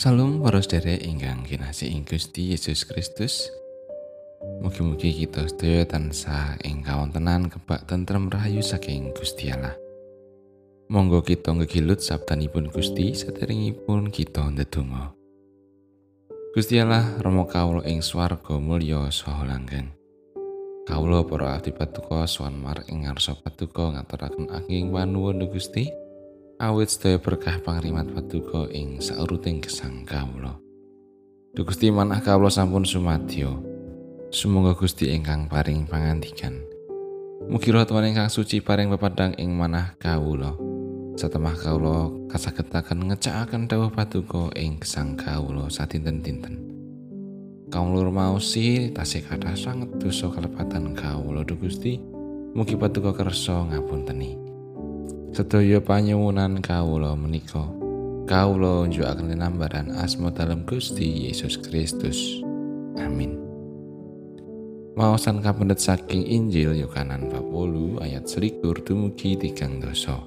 Salam para sedherek ingkang kinasih ing Gusti Yesus Kristus. Mugi-mugi kita sedaya tansah ing kawontenan kebak tentrem rahayu saking Gusti Allah. Monggo kita ngegilut sabdanipun Gusti saderengipun kita ndedonga. Gusti Allah Rama kawula ing swarga mulya saha langgeng. Kawula para abdi patuko swan mar ing ngarsa patuko ngaturaken ageng panuwun Gusti. Awit sedaya berkah pangrimat paduka ing sauruting gesang kawula. Duh Gusti manah kawula sampun sumadyo. Sumangga Gusti ingkang paring pangandikan. Mugi roh Tuhan ingkang suci paring pepadang ing manah kawula. Satemah kawula kasagetaken ngecakaken dawuh paduka ing gesang kawula sadinten-dinten. Kaum lur maosi tasih kathah sanget dosa kalepatan kawula Duh Gusti. Mugi paduka kersa ngapunteni. Sedaya panyuwunan kawula menika. Kawula njukaken linambaran asma dalam Gusti Yesus Kristus. Amin. Maosan kapendet saking Injil Yohanan 40 ayat selikur dumugi tigang dosa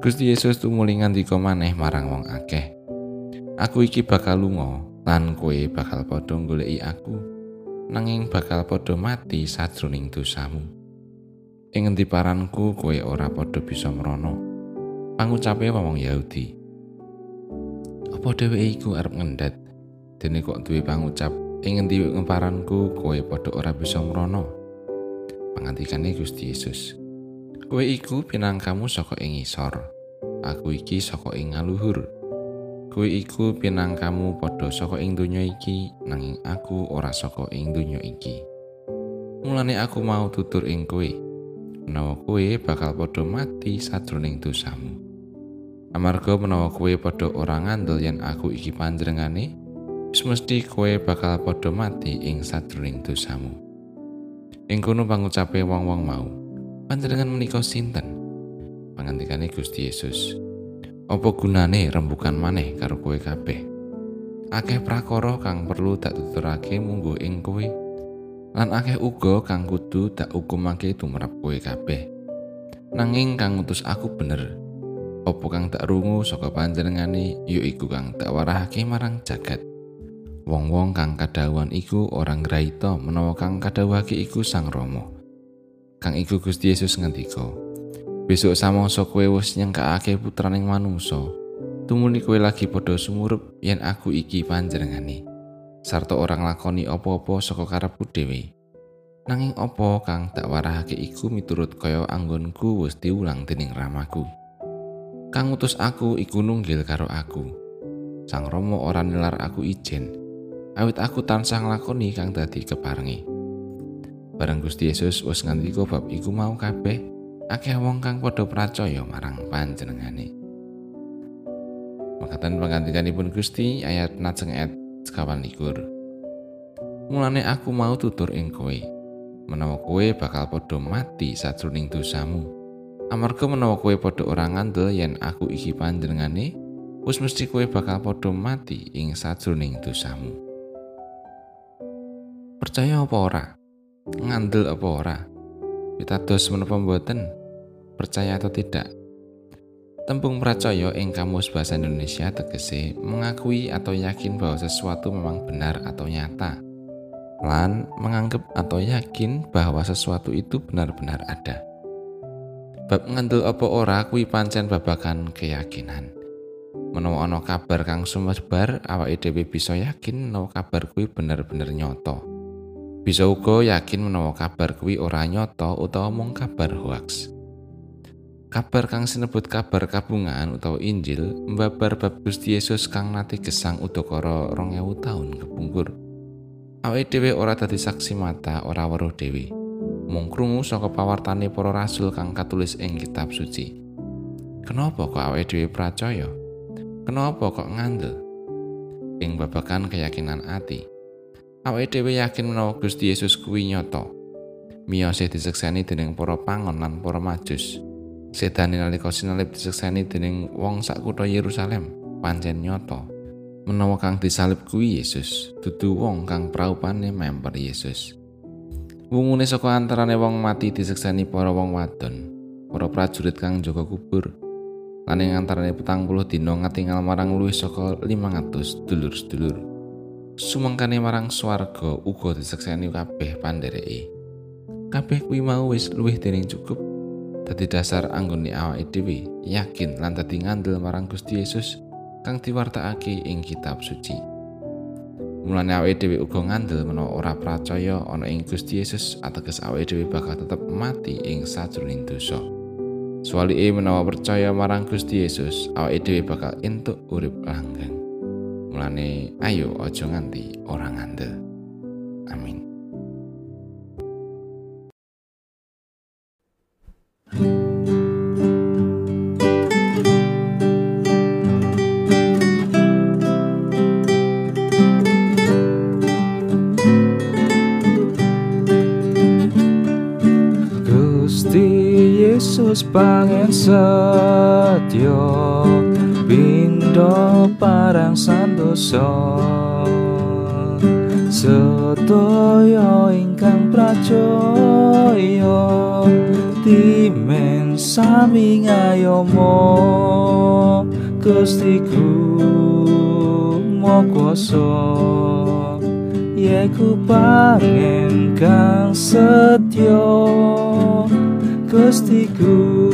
Gusti Yesus tumulingan dika maneh marang wong akeh. Aku iki bakal lunga lan kowe bakal padha goleki aku nanging bakal padha mati sajroning dosamu ing ngendi paranku kowe ora padha bisa mrono? Pangucape wong Yahudi. Apa dheweke iku arep ngendet? Dene kok duwe pangucap ing ngendi ngemparanku kowe padha ora bisa mrono? Pangantikane Gusti Yesus. Kowe iku pinangkamu saka ing isor aku iki saka ing ngaluhur. Kowe iku pinangkamu padha saka ing donya iki nanging aku ora saka ing donya iki. Mulane aku mau tutur ing kowe menawa kowe bakal padha mati sajroning dosamu. Amarga menawa kowe padha ora ngandel yen aku iki panjenengane, wis mesti kowe bakal padha mati ing sajroning dosamu. Ing kono pangucape wong-wong mau, panjenengan menika sinten? Pangantikane Gusti Yesus. Apa gunane rembukan maneh karo kowe kabeh? Akeh prakara kang perlu tak tuturake munggo ing kowe. Lan akeh uga kang kudu tak hukumake tumrap kowe kabeh. Nanging kang ngutus aku bener. Opo kang tak rungu saka panjenengane ya iku kang tak warahake marang jagat. Wong-wong kang kadawan iku orang graita menawa kang kadawake iku sang romo kang iku Gusti Yesus ngendika besok samangsa kowe wis nyengkakake putraning manungsa. Tumuni kowe lagi padha sumurup yen aku iki panjenengane sarta orang lakoni opo-opo saka karepku dhewe. Nanging opo kang tak warahake iku miturut kaya anggonku wis diulang dening ramaku. Kang utus aku iku nunggil karo aku. Sang Romo ora nilar aku ijen. Awit aku tansah nglakoni kang dadi keparengi. Bareng Gusti Yesus wis ngandika bab iku mau kabeh, akeh wong kang padha percaya marang panjenengane. Makatan pengantikanipun Gusti ayat najeng ayat sekawan likur. Mulane aku mau tutur ing kowe, menawa kowe bakal padha mati sajroning dosamu. Amarga menawa kowe padha ora ngandel yen aku iki panjenengane, wis mesti kowe bakal padha mati ing sajroning dosamu. Percaya apa ora? Ngandel apa ora? Pitados menapa mboten? Percaya atau tidak? Tembung percaya ing kamus bahasa Indonesia tegese mengakui atau yakin bahwa sesuatu memang benar atau nyata. Lan menganggap atau yakin bahwa sesuatu itu benar-benar ada. Bab ngandel apa ora kuwi pancen babakan keyakinan. Menawa ana kabar kang sumebar awake dhewe bisa yakin menawa kabar kuwi bener-bener nyoto. Bisa uga yakin menawa kabar kuwi ora nyoto utawa mung kabar hoax. Kabar kang sinebut kabar kabungan utawa Injil mbabar bab Gusti Yesus kang nate gesang udakara 2000 taun kepungkur. Awake dhewe ora dadi saksi mata, ora weruh dhewe. Mung krungu saka pawartane para rasul kang katulis ing kitab suci. Kenapa kok awake dhewe percaya? Kenapa kok ngandel? Ing babagan keyakinan ati. Awake dhewe yakin menawa Gusti Yesus kuwi nyata. Miyose disekseni dening para pangon lan para majus. Sedane nalika sinalip disekseni dening wong sak kutha Yerusalem, pancen nyata. Menawa kang disalib kuwi Yesus, dudu wong kang praupane memper Yesus. Wungune saka antarane wong mati disekseni para wong wadon, para prajurit kang jaga kubur. lan ing antarane petang puluh dina ngatingal marang luwih saka 500 dulur-dulur. Sumangkane marang swarga uga disekseni kabeh pandhereke. Kabeh kuwi mau wis luwih dening cukup dadi dasar anggone awake dhewe yakin lan dadi ngandel marang Gusti Yesus kang diwartakake ing kitab suci. Mulane awake dhewe uga ngandel menawa ora percaya ana ing Gusti Yesus ateges awake dhewe bakal tetep mati ing sajroning dosa. Suwalike menawa percaya marang Gusti Yesus, awake dhewe bakal entuk urip langgeng. Mulane ayo aja nganti ora ngandel. Amin. Yesus pangen setyo pindo parang sandoso sedaya ingkang pracaya timen sami ngayomo Gustiku mokoso Yeku pangen kang setyo Gustiku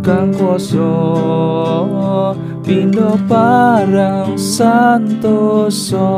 kang kuasa pindo parang santoso